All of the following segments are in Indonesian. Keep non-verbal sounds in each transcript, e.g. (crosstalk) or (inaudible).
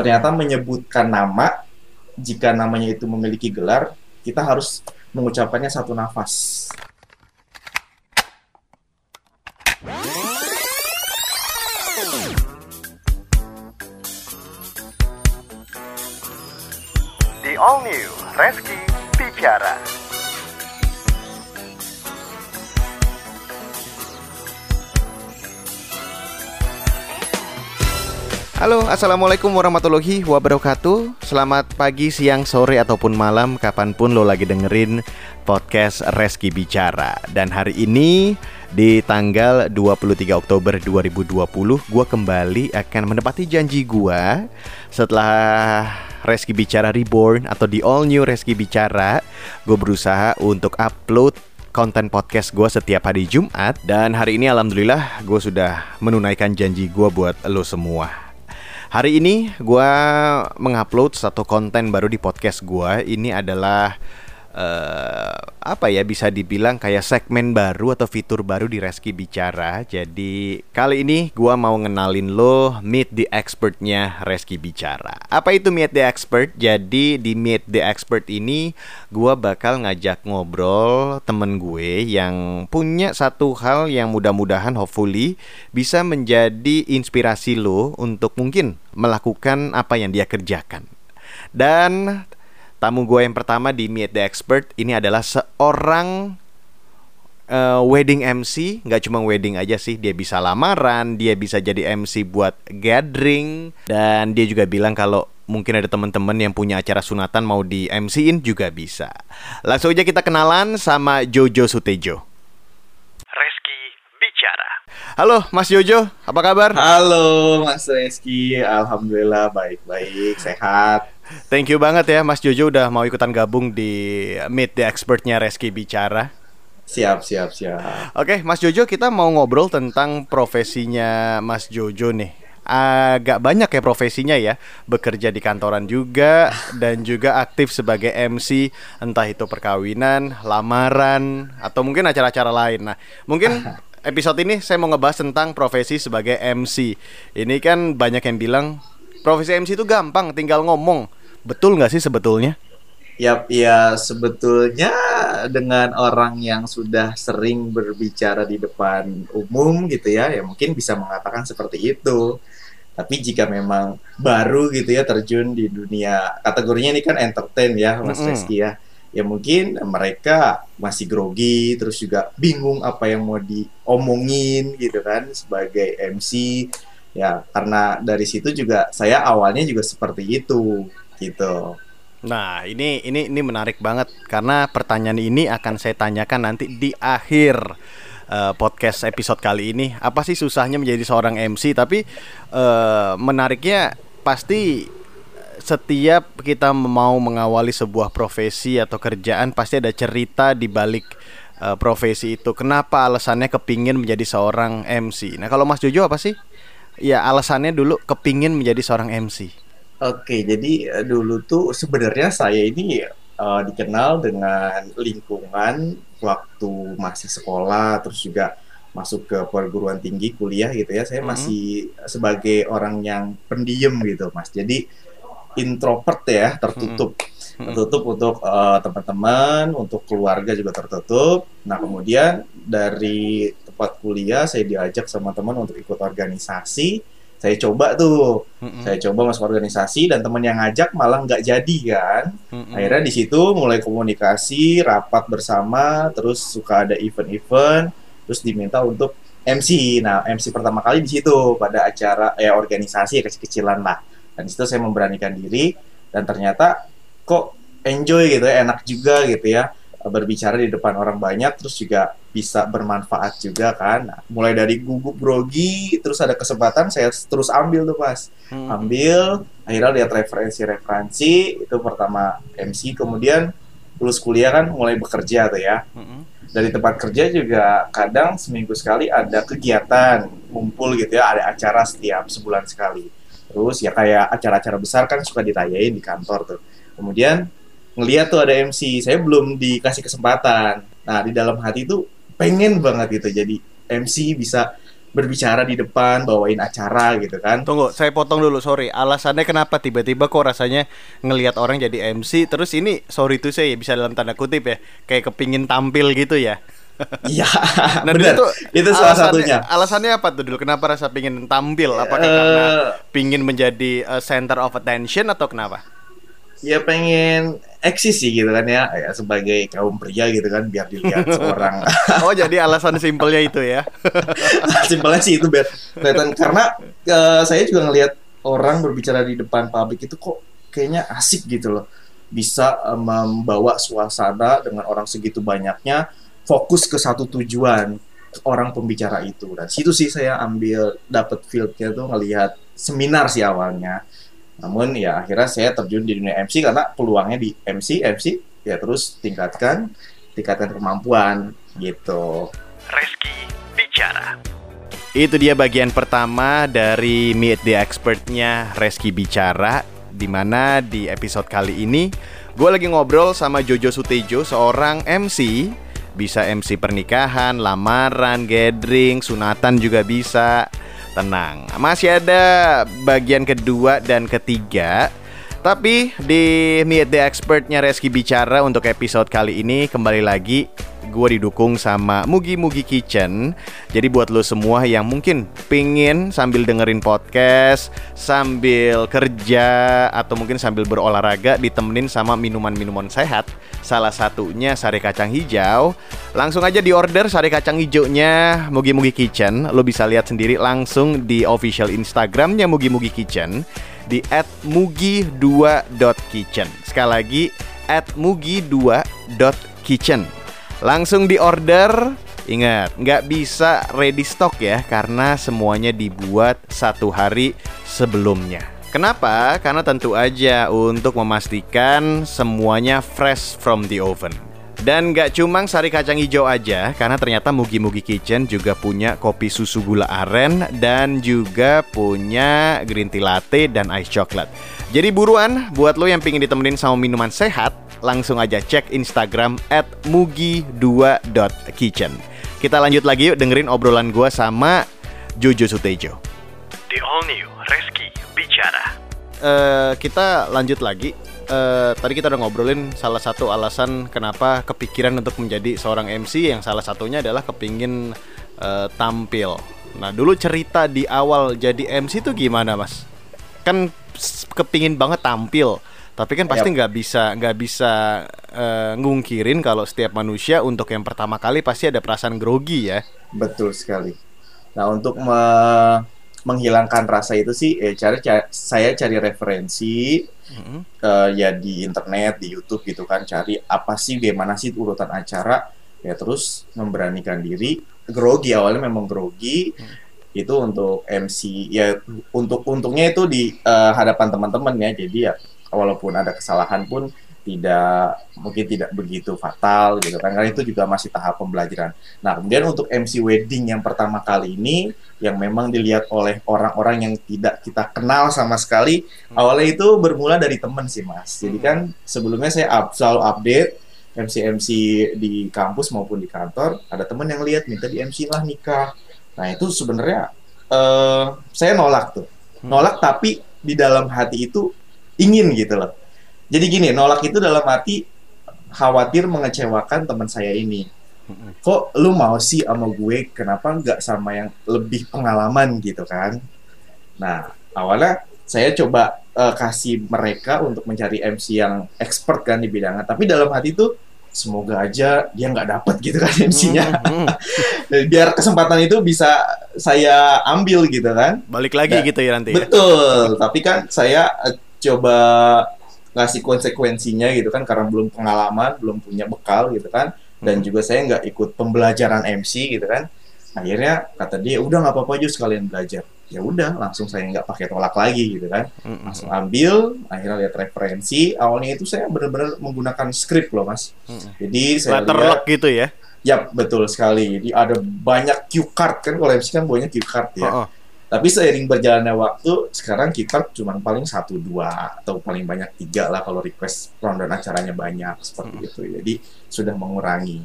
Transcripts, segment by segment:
ternyata menyebutkan nama jika namanya itu memiliki gelar kita harus mengucapkannya satu nafas The All New Reski Bicara. Halo, assalamualaikum warahmatullahi wabarakatuh. Selamat pagi, siang, sore ataupun malam, kapan pun lo lagi dengerin podcast Reski Bicara. Dan hari ini di tanggal 23 Oktober 2020, gua kembali akan menepati janji gua setelah Reski Bicara Reborn atau di All New Reski Bicara, gue berusaha untuk upload konten podcast gue setiap hari Jumat dan hari ini alhamdulillah gue sudah menunaikan janji gue buat lo semua. Hari ini gue mengupload satu konten baru di podcast gue. Ini adalah eh, apa ya bisa dibilang kayak segmen baru atau fitur baru di Reski Bicara. Jadi kali ini gue mau ngenalin lo Meet the Expertnya Reski Bicara. Apa itu Meet the Expert? Jadi di Meet the Expert ini gue bakal ngajak ngobrol temen gue yang punya satu hal yang mudah-mudahan hopefully bisa menjadi inspirasi lo untuk mungkin melakukan apa yang dia kerjakan. Dan tamu gue yang pertama di Meet the Expert ini adalah seorang uh, wedding MC, nggak cuma wedding aja sih, dia bisa lamaran, dia bisa jadi MC buat gathering, dan dia juga bilang kalau mungkin ada teman-teman yang punya acara sunatan mau di MC-in juga bisa. Langsung aja kita kenalan sama Jojo Sutejo. Reski Bicara. Halo Mas Jojo, apa kabar? halo Mas Reski alhamdulillah baik-baik sehat Thank you banget ya Mas Jojo udah mau ikutan gabung di Meet the Expertnya Reski Bicara. siap siap siap Oke, Mas Jojo, kita mau ngobrol tentang profesinya Mas Jojo nih. Agak banyak ya profesinya ya, bekerja di kantoran juga dan juga aktif sebagai MC, entah itu perkawinan, lamaran, atau mungkin acara-acara lain. Nah, mungkin (laughs) episode ini saya mau ngebahas tentang profesi sebagai MC. Ini kan banyak yang bilang profesi MC itu gampang, tinggal ngomong. Betul nggak sih sebetulnya? Ya, ya sebetulnya dengan orang yang sudah sering berbicara di depan umum gitu ya, ya mungkin bisa mengatakan seperti itu. Tapi jika memang baru gitu ya terjun di dunia kategorinya ini kan entertain ya, Mas Mm-mm. Reski ya. Ya mungkin mereka masih grogi, terus juga bingung apa yang mau diomongin gitu kan sebagai MC. Ya, karena dari situ juga saya awalnya juga seperti itu gitu. Nah, ini ini ini menarik banget karena pertanyaan ini akan saya tanyakan nanti di akhir eh, podcast episode kali ini. Apa sih susahnya menjadi seorang MC? Tapi eh, menariknya pasti setiap kita mau mengawali sebuah profesi atau kerjaan pasti ada cerita di balik eh, profesi itu. Kenapa alasannya kepingin menjadi seorang MC? Nah, kalau Mas Jojo apa sih? Ya, alasannya dulu kepingin menjadi seorang MC. Oke, jadi eh, dulu tuh sebenarnya saya ini eh, dikenal dengan lingkungan waktu masih sekolah, terus juga masuk ke perguruan tinggi kuliah gitu ya. Saya Mhm. masih sebagai orang yang pendiam gitu, Mas. Jadi introvert ya, tertutup, Mhm. tertutup untuk eh, teman-teman, untuk keluarga juga tertutup. Nah, kemudian dari tempat kuliah saya diajak sama teman untuk ikut organisasi. Saya coba tuh Mm-mm. saya coba masuk organisasi dan teman yang ngajak malah nggak jadi kan Mm-mm. akhirnya di situ mulai komunikasi rapat bersama terus suka ada event-event terus diminta untuk MC nah MC pertama kali di situ pada acara eh organisasi kecil-kecilan lah dan di situ saya memberanikan diri dan ternyata kok enjoy gitu ya enak juga gitu ya berbicara di depan orang banyak terus juga bisa bermanfaat juga kan. Mulai dari gugup grogi terus ada kesempatan saya terus ambil tuh pas Mm-mm. ambil akhirnya lihat referensi-referensi itu pertama MC kemudian lulus kuliah kan mulai bekerja tuh ya. Mm-mm. dari tempat kerja juga kadang seminggu sekali ada kegiatan ngumpul gitu ya ada acara setiap sebulan sekali. Terus ya kayak acara-acara besar kan suka ditayain di kantor tuh. Kemudian ngeliat tuh ada MC saya belum dikasih kesempatan. Nah di dalam hati tuh pengen banget gitu jadi MC bisa berbicara di depan, bawain acara gitu kan. Tunggu, saya potong dulu, sorry. Alasannya kenapa tiba-tiba kok rasanya ngelihat orang jadi MC, terus ini sorry itu saya bisa dalam tanda kutip ya, kayak kepingin tampil gitu ya. Iya, (laughs) Nah, benar. itu, Itu salah alasannya- satunya. Alasannya apa tuh dulu? Kenapa rasa pingin tampil? Apakah Eh, karena pingin menjadi uh, center of attention atau kenapa? Ya pengen eksis sih gitu kan ya, ya sebagai kaum pria gitu kan biar dilihat (laughs) seorang. Oh, jadi alasan simpelnya itu ya. (laughs) simpelnya sih itu biar kelihatan karena eh, saya juga ngelihat orang berbicara di depan publik itu kok kayaknya asik gitu loh. Bisa eh, membawa suasana dengan orang segitu banyaknya fokus ke satu tujuan orang pembicara itu. Dan situ sih saya ambil dapat fieldnya tuh ngelihat seminar sih awalnya namun ya akhirnya saya terjun di dunia MC karena peluangnya di MC MC ya terus tingkatkan tingkatkan kemampuan gitu Reski Bicara. Itu dia bagian pertama dari Meet the Expert-nya Reski Bicara di mana di episode kali ini gue lagi ngobrol sama Jojo Sutejo seorang MC bisa MC pernikahan, lamaran, gathering, sunatan juga bisa. Tenang, masih ada bagian kedua dan ketiga. Tapi di Meet the Expert-nya Reski Bicara untuk episode kali ini kembali lagi gue didukung sama Mugi Mugi Kitchen. Jadi buat lo semua yang mungkin pingin sambil dengerin podcast, sambil kerja atau mungkin sambil berolahraga ditemenin sama minuman-minuman sehat. Salah satunya sari kacang hijau. Langsung aja di order sari kacang hijaunya Mugi Mugi Kitchen. Lo bisa lihat sendiri langsung di official Instagramnya Mugi Mugi Kitchen di @mugi2.kitchen. Sekali lagi @mugi2.kitchen. Langsung di order. Ingat, nggak bisa ready stock ya karena semuanya dibuat satu hari sebelumnya. Kenapa? Karena tentu aja untuk memastikan semuanya fresh from the oven. Dan nggak cuma sari kacang hijau aja, karena ternyata Mugi Mugi Kitchen juga punya kopi susu gula aren dan juga punya green tea latte dan ice chocolate. Jadi buruan, buat lo yang pingin ditemenin sama minuman sehat, langsung aja cek Instagram at mugi2.kitchen. Kita lanjut lagi yuk dengerin obrolan gua sama Jojo Sutejo. The All New Reski Bicara. Eh, kita lanjut lagi. Eh, tadi kita udah ngobrolin salah satu alasan kenapa kepikiran untuk menjadi seorang MC yang salah satunya adalah kepingin eh, tampil. Nah dulu cerita di awal jadi MC itu gimana mas? Kan kepingin banget tampil, tapi kan pasti nggak bisa nggak bisa eh, ngungkirin kalau setiap manusia untuk yang pertama kali pasti ada perasaan grogi ya. Betul sekali. Nah, untuk me- menghilangkan rasa itu sih, eh, cari, ca- saya cari referensi Mhm. eh, ya di internet, di YouTube gitu kan, cari apa sih, gimana sih urutan acara, ya terus memberanikan diri. Grogi awalnya memang grogi, itu untuk MC, ya untuk untungnya itu di eh, hadapan teman-teman ya, jadi ya walaupun ada kesalahan pun tidak mungkin tidak begitu fatal gitu kan karena itu juga masih tahap pembelajaran. Nah, kemudian untuk MC wedding yang pertama kali ini yang memang dilihat oleh orang-orang yang tidak kita kenal sama sekali, awalnya itu bermula dari teman sih, Mas. Jadi kan sebelumnya saya up, selalu update MC-MC di kampus maupun di kantor, ada teman yang lihat minta di MC lah nikah. Nah, itu sebenarnya eh saya nolak tuh. Nolak tapi di dalam hati itu ingin gitu loh. Jadi gini, nolak itu dalam arti khawatir mengecewakan teman saya ini. Kok lu mau sih sama gue, kenapa nggak sama yang lebih pengalaman gitu kan? Nah, awalnya saya coba eh, kasih mereka untuk mencari MC yang expert kan di bidangnya. Tapi dalam hati itu semoga aja dia nggak dapet gitu kan (laughs) MC-nya. (laughs) Biar kesempatan itu bisa saya ambil gitu kan. Balik lagi Ya, gitu ya nanti. ya? Betul, tapi kan saya eh, coba ngasih konsekuensinya gitu kan karena belum pengalaman, belum punya bekal gitu kan, dan Hmm. juga saya nggak ikut pembelajaran MC gitu kan. Akhirnya kata dia udah nggak apa-apa aja sekalian belajar. Ya udah, langsung saya nggak pakai tolak lagi gitu kan. Mhm. Langsung ambil, akhirnya lihat referensi. Awalnya itu saya benar-benar menggunakan skrip loh mas. Mhm. Jadi saya Letter lihat, gitu ya. Yap, betul sekali. Jadi ada banyak cue card kan kalau MC kan banyak cue card ya. Oh, oh. Tapi seiring berjalannya waktu, sekarang kita cuma paling satu dua atau paling banyak tiga lah kalau request rundown acaranya banyak seperti itu. Jadi sudah mengurangi.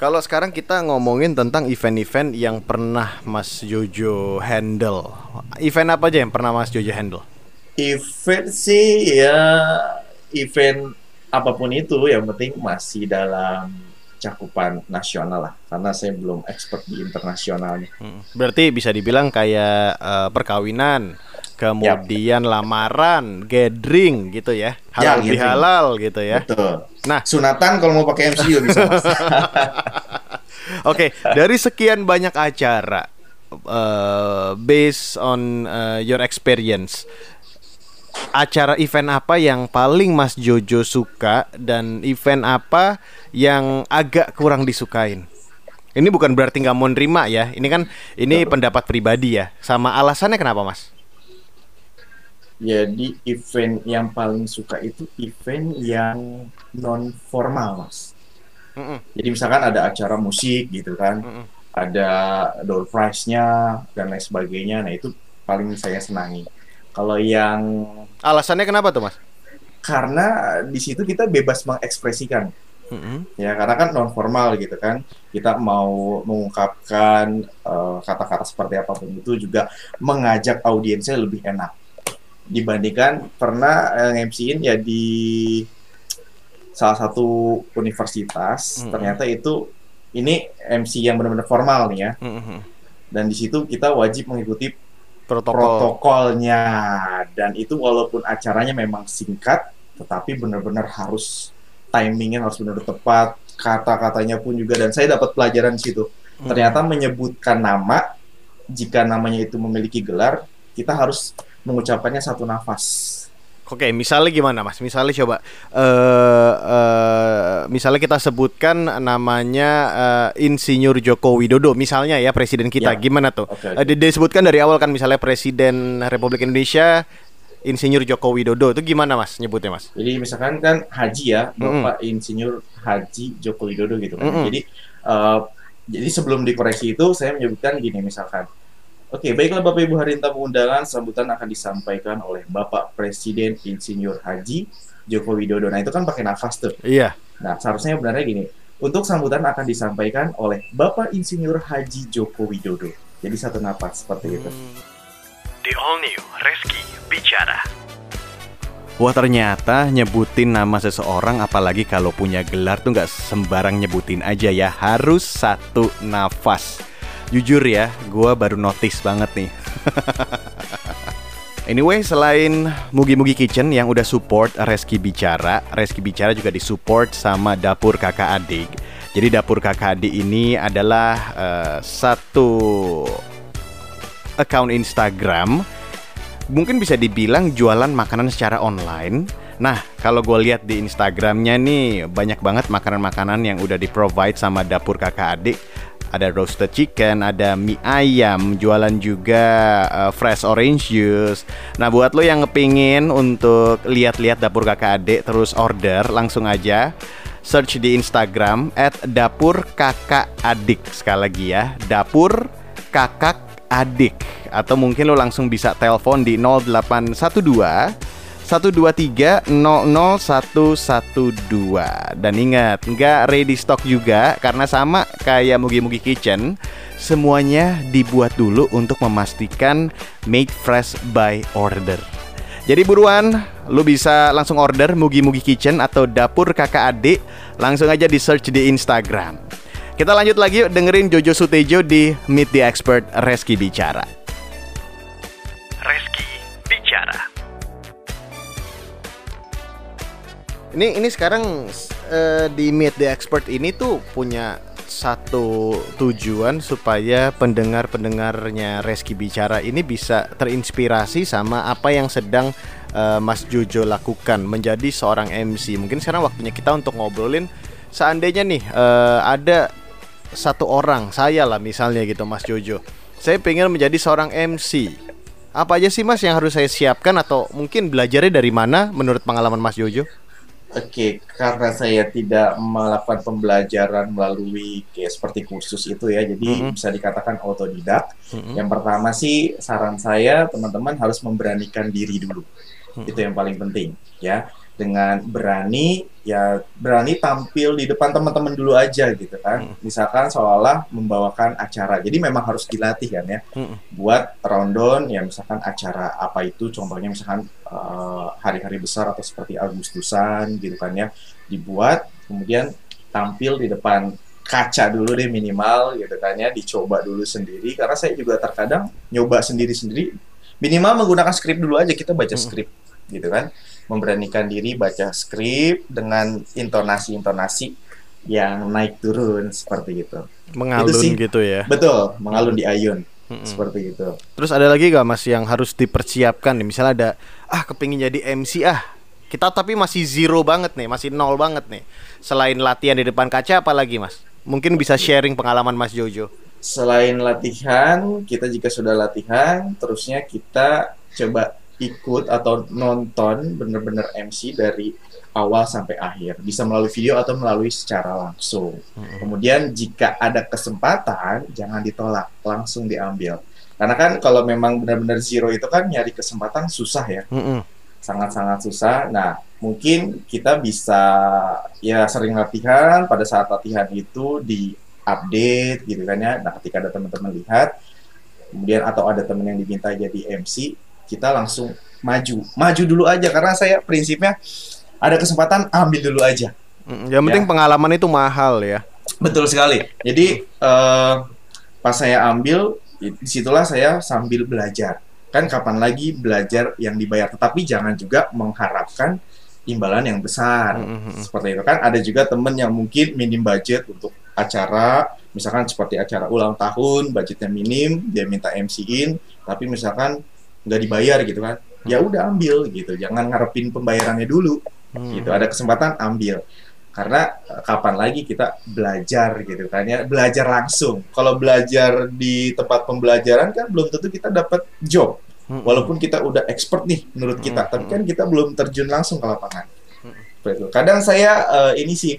Kalau sekarang kita ngomongin tentang event-event yang pernah Mas Jojo handle. Event apa aja yang pernah Mas Jojo handle? Event sih ya event apa pun itu yang penting masih dalam cakupan nasional lah karena saya belum expert di internasionalnya. Hmm. Berarti bisa dibilang kayak uh, perkawinan, kemudian yep. lamaran, gathering gitu ya, halal ya, halal gitu ya. Betul. Nah, sunatan kalau mau pakai MC juga bisa. (laughs) Oke, okay, dari sekian banyak acara, uh, based on uh, your experience, acara event apa yang paling Mas Jojo suka dan event apa yang agak kurang disukain? Ini bukan berarti nggak mau nerima ya. Ini kan ini pendapat pribadi ya. Sama alasannya kenapa Mas? Jadi event yang paling suka itu event yang non formal Mas. Mm -mm. Jadi misalkan ada acara musik gitu kan, mm -mm. ada door prize-nya dan lain sebagainya. Nah itu paling saya senangi. Kalau yang alasannya kenapa tuh mas? Karena di situ kita bebas mengekspresikan, mm-hmm. ya karena kan non formal gitu kan. Kita mau mengungkapkan uh, kata-kata seperti apa pun itu juga mengajak audiensnya lebih enak dibandingkan pernah uh, nge ya di salah satu universitas mm-hmm. ternyata itu ini MC yang benar-benar formal nih ya. Mm-hmm. Dan di situ kita wajib mengikuti protokol. protokolnya dan itu walaupun acaranya memang singkat tetapi benar-benar harus timingnya harus benar tepat kata-katanya pun juga dan saya dapat pelajaran di situ hmm. ternyata menyebutkan nama jika namanya itu memiliki gelar kita harus mengucapkannya satu nafas Oke, misalnya gimana, Mas? Misalnya coba, uh, uh, misalnya kita sebutkan namanya uh, Insinyur Joko Widodo, misalnya ya Presiden kita, ya. gimana tuh? Okay, okay. Uh, disebutkan dari awal kan, misalnya Presiden Republik Indonesia Insinyur Joko Widodo itu gimana mas nyebutnya mas? Jadi misalkan kan Haji ya Bapak mm -hmm. Insinyur Haji Joko Widodo gitu kan. Mm -hmm. Jadi uh, jadi sebelum dikoreksi itu saya menyebutkan gini misalkan Oke, baiklah Bapak Ibu hari tamu undangan, sambutan akan disampaikan oleh Bapak Presiden Insinyur Haji Joko Widodo. Nah, itu kan pakai nafas tuh. Iya. Nah, seharusnya benarnya gini. Untuk sambutan akan disampaikan oleh Bapak Insinyur Haji Joko Widodo. Jadi satu nafas seperti itu. The All New Reski Bicara. Wah ternyata nyebutin nama seseorang apalagi kalau punya gelar tuh nggak sembarang nyebutin aja ya Harus satu nafas Jujur ya, gue baru notice banget nih. (laughs) Anyway, selain Mugi Mugi Kitchen yang udah support Reski Bicara, Reski Bicara juga disupport sama Dapur Kakak Adik. Jadi Dapur Kakak Adik ini adalah uh, satu account Instagram mungkin bisa dibilang jualan makanan secara online. Nah, kalau gue lihat di Instagramnya nih banyak banget makanan-makanan yang udah di provide sama dapur kakak adik ada roasted chicken, ada mie ayam, jualan juga uh, fresh orange juice. Nah, buat lo yang ngepingin untuk lihat-lihat dapur kakak adik terus order, langsung aja search di Instagram at dapur kakak adik sekali lagi ya, dapur kakak adik atau mungkin lo langsung bisa telepon di 0812 123 Dan ingat, nggak ready stock juga karena sama kayak Mugi Mugi Kitchen, semuanya dibuat dulu untuk memastikan made fresh by order. Jadi buruan, lu bisa langsung order Mugi Mugi Kitchen atau dapur kakak adik, langsung aja di search di Instagram. Kita lanjut lagi yuk dengerin Jojo Sutejo di Meet the Expert Reski Bicara. Ini ini sekarang uh, di Meet the Expert ini tuh punya satu tujuan supaya pendengar-pendengarnya Reski Bicara ini bisa terinspirasi sama apa yang sedang uh, Mas Jojo lakukan menjadi seorang MC. Mungkin sekarang waktunya kita untuk ngobrolin seandainya nih uh, ada satu orang saya lah misalnya gitu Mas Jojo. Saya pengen menjadi seorang MC. Apa aja sih Mas yang harus saya siapkan atau mungkin belajarnya dari mana menurut pengalaman Mas Jojo? Oke, karena saya tidak melakukan pembelajaran melalui kayak seperti kursus itu ya, jadi mm -hmm. bisa dikatakan otodidak. Mm -hmm. Yang pertama sih saran saya teman-teman harus memberanikan diri dulu, mm -hmm. itu yang paling penting ya. Dengan berani ya berani tampil di depan teman-teman dulu aja gitu kan Hmm. misalkan seolah membawakan acara jadi memang harus dilatih kan ya Mm-mm. buat rundown ya misalkan acara apa itu contohnya misalkan eh, hari-hari besar atau seperti Agustusan gitu kan ya dibuat kemudian tampil di depan kaca dulu deh minimal gitu kan ya dicoba dulu sendiri karena saya juga terkadang nyoba sendiri-sendiri minimal menggunakan skrip dulu aja kita baca Mm. skrip gitu kan memberanikan diri baca skrip dengan intonasi-intonasi yang naik turun seperti itu Mengalun sih. gitu ya. betul mengalun di ayun Mm-mm. seperti itu Terus ada lagi gak mas yang harus dipersiapkan nih? Misalnya ada ah kepingin jadi MC ah kita tapi masih zero banget nih, masih nol banget nih. Selain latihan di depan kaca, apa lagi mas? Mungkin bisa sharing pengalaman mas Jojo. selain latihan, kita jika sudah latihan, terusnya kita coba ikut atau nonton bener-bener MC dari awal sampai akhir. Bisa melalui video atau melalui secara langsung. Kemudian jika ada kesempatan, jangan ditolak, langsung diambil. Karena kan kalau memang benar-benar zero itu kan nyari kesempatan susah ya Mm-mm. sangat-sangat susah. Nah, mungkin kita bisa ya sering latihan. Pada saat latihan itu di update gitu kan ya. Nah, ketika ada teman-teman lihat, kemudian atau ada teman yang diminta jadi MC, kita langsung maju, maju dulu aja karena saya prinsipnya ada kesempatan ambil dulu aja. Yang penting Ya. pengalaman itu mahal ya. Betul sekali. Jadi eh, pas saya ambil, di situlah saya sambil belajar. Kan kapan lagi belajar yang dibayar? Tetapi jangan juga mengharapkan imbalan yang besar. Mm-mm. Seperti itu kan ada juga temen yang mungkin minim budget untuk acara, misalkan seperti acara ulang tahun, budgetnya minim, dia minta MC-in, tapi misalkan nggak dibayar gitu kan. Ya udah ambil gitu, jangan ngarepin pembayarannya dulu. Mm. gitu. Ada kesempatan ambil. Karena eh, kapan lagi kita belajar gitu kan ya. Belajar langsung. Kalau belajar di tempat pembelajaran kan belum tentu kita dapat job. Mm-mm. walaupun kita udah expert nih menurut kita. Hmm, tapi hmm. kan kita belum terjun langsung ke lapangan. Hmm. Seperti itu. kadang saya eh, ini sih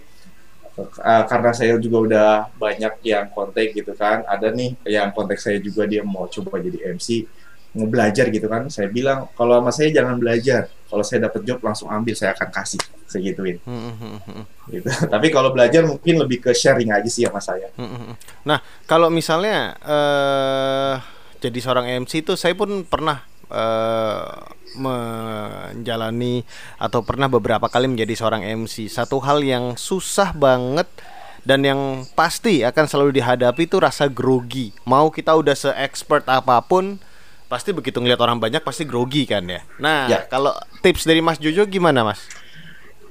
eh, karena saya juga udah banyak yang kontak gitu kan. Ada nih yang kontak saya juga dia mau coba jadi MC mau belajar gitu kan saya bilang kalau sama saya jangan belajar kalau saya dapat job langsung ambil saya akan kasih saya gituin Mm-mm. gitu (laughs) tapi kalau belajar mungkin lebih ke sharing aja sih sama saya. Nah, kalau misalnya eh jadi seorang MC itu saya pun pernah eh menjalani atau pernah beberapa kali menjadi seorang MC. Satu hal yang susah banget dan yang pasti akan selalu dihadapi itu rasa grogi. Mau kita udah se-expert apa pun, pasti begitu ngeliat orang banyak pasti grogi kan ya. Nah, Ya. kalau tips dari Mas Jojo gimana, Mas?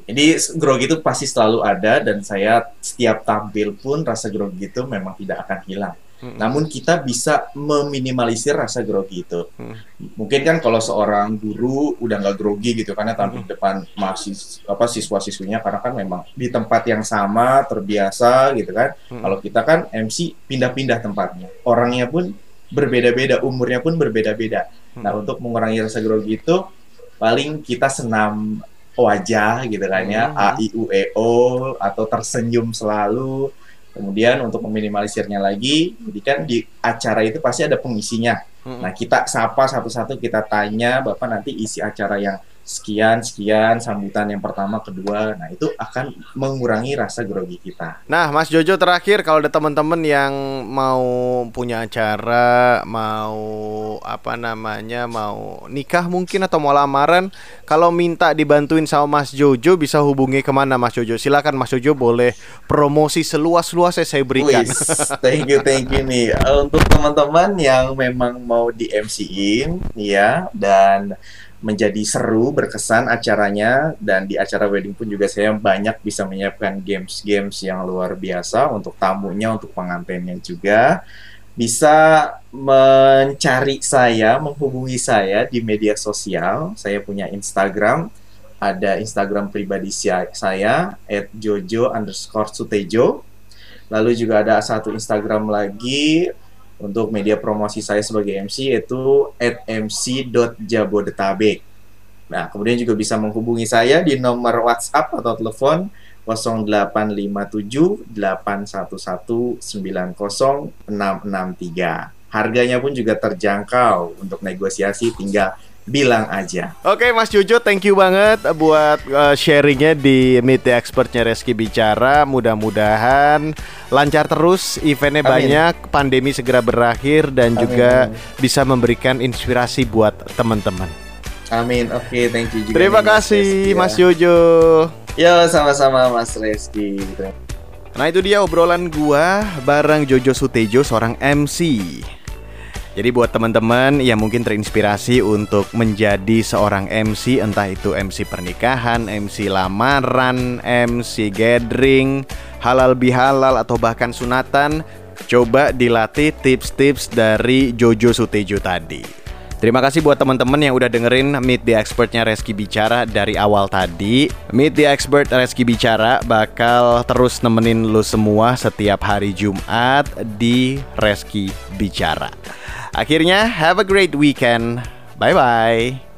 jadi grogi itu pasti selalu ada dan saya setiap tampil pun rasa grogi itu memang tidak akan hilang Mm-mm. namun kita bisa meminimalisir rasa grogi itu Hmm. mungkin kan kalau seorang guru udah nggak grogi gitu karena tampil Hmm. depan mahasiswa apa siswa-siswinya karena kan memang di tempat yang sama terbiasa gitu kan Hmm. kalau kita kan MC pindah-pindah tempatnya orangnya pun berbeda-beda umurnya pun berbeda-beda nah untuk mengurangi rasa grogi itu paling kita senam wajah gitu kan ya Hmm. A I U E O atau tersenyum selalu kemudian untuk meminimalisirnya lagi jadi kan di acara itu pasti ada pengisinya Mm-mm. Nah, kita sapa satu-satu, kita tanya, Bapak nanti isi acara yang sekian, sekian, sambutan yang pertama, kedua. Nah, itu akan mengurangi rasa grogi kita. Nah, Mas Jojo terakhir kalau ada teman-teman yang mau punya acara, mau apa namanya, mau nikah mungkin atau mau lamaran, kalau minta dibantuin sama Mas Jojo bisa hubungi ke mana Mas Jojo? Silakan Mas Jojo boleh promosi seluas-luasnya saya berikan. Wis, thank you, thank you nih. Eh, Untuk teman-teman yang memang mau di MC-in, ya, dan menjadi seru, berkesan acaranya, dan di acara wedding pun juga saya banyak bisa menyiapkan games-games yang luar biasa untuk tamunya, untuk pengantinnya juga. Bisa mencari saya, menghubungi saya di media sosial. Saya punya Instagram, ada Instagram pribadi saya, @jojo underscore sutejo. Lalu juga ada satu Instagram lagi untuk media promosi saya sebagai MC yaitu @mc.jabodetabek. Nah, kemudian juga bisa menghubungi saya di nomor WhatsApp atau telepon 0857 811 90663. Harganya pun juga terjangkau untuk negosiasi tinggal bilang aja. Oke Mas Jojo, thank you banget buat uh, sharingnya di Meet the Expertnya Reski Bicara. Mudah-mudahan lancar terus, eventnya Amin. banyak, pandemi segera berakhir dan Amin, juga bisa memberikan inspirasi buat teman-teman. Amin. Oke, thank you juga. Terima nih, Mas kasih Reski, ya. Mas Jojo. Yo, sama-sama Mas Reski. Nah itu dia obrolan gua bareng Jojo Sutejo seorang MC. Jadi buat teman-teman yang mungkin terinspirasi untuk menjadi seorang MC entah itu MC pernikahan, MC lamaran, MC gathering, halal bihalal atau bahkan sunatan, coba dilatih tips-tips dari Jojo Sutejo tadi. Terima kasih buat teman-teman yang udah dengerin Meet the Expertnya Reski Bicara dari awal tadi. Meet the Expert Reski Bicara bakal terus nemenin lu semua setiap hari Jumat di Reski Bicara. Akhirnya, have a great weekend. Bye-bye.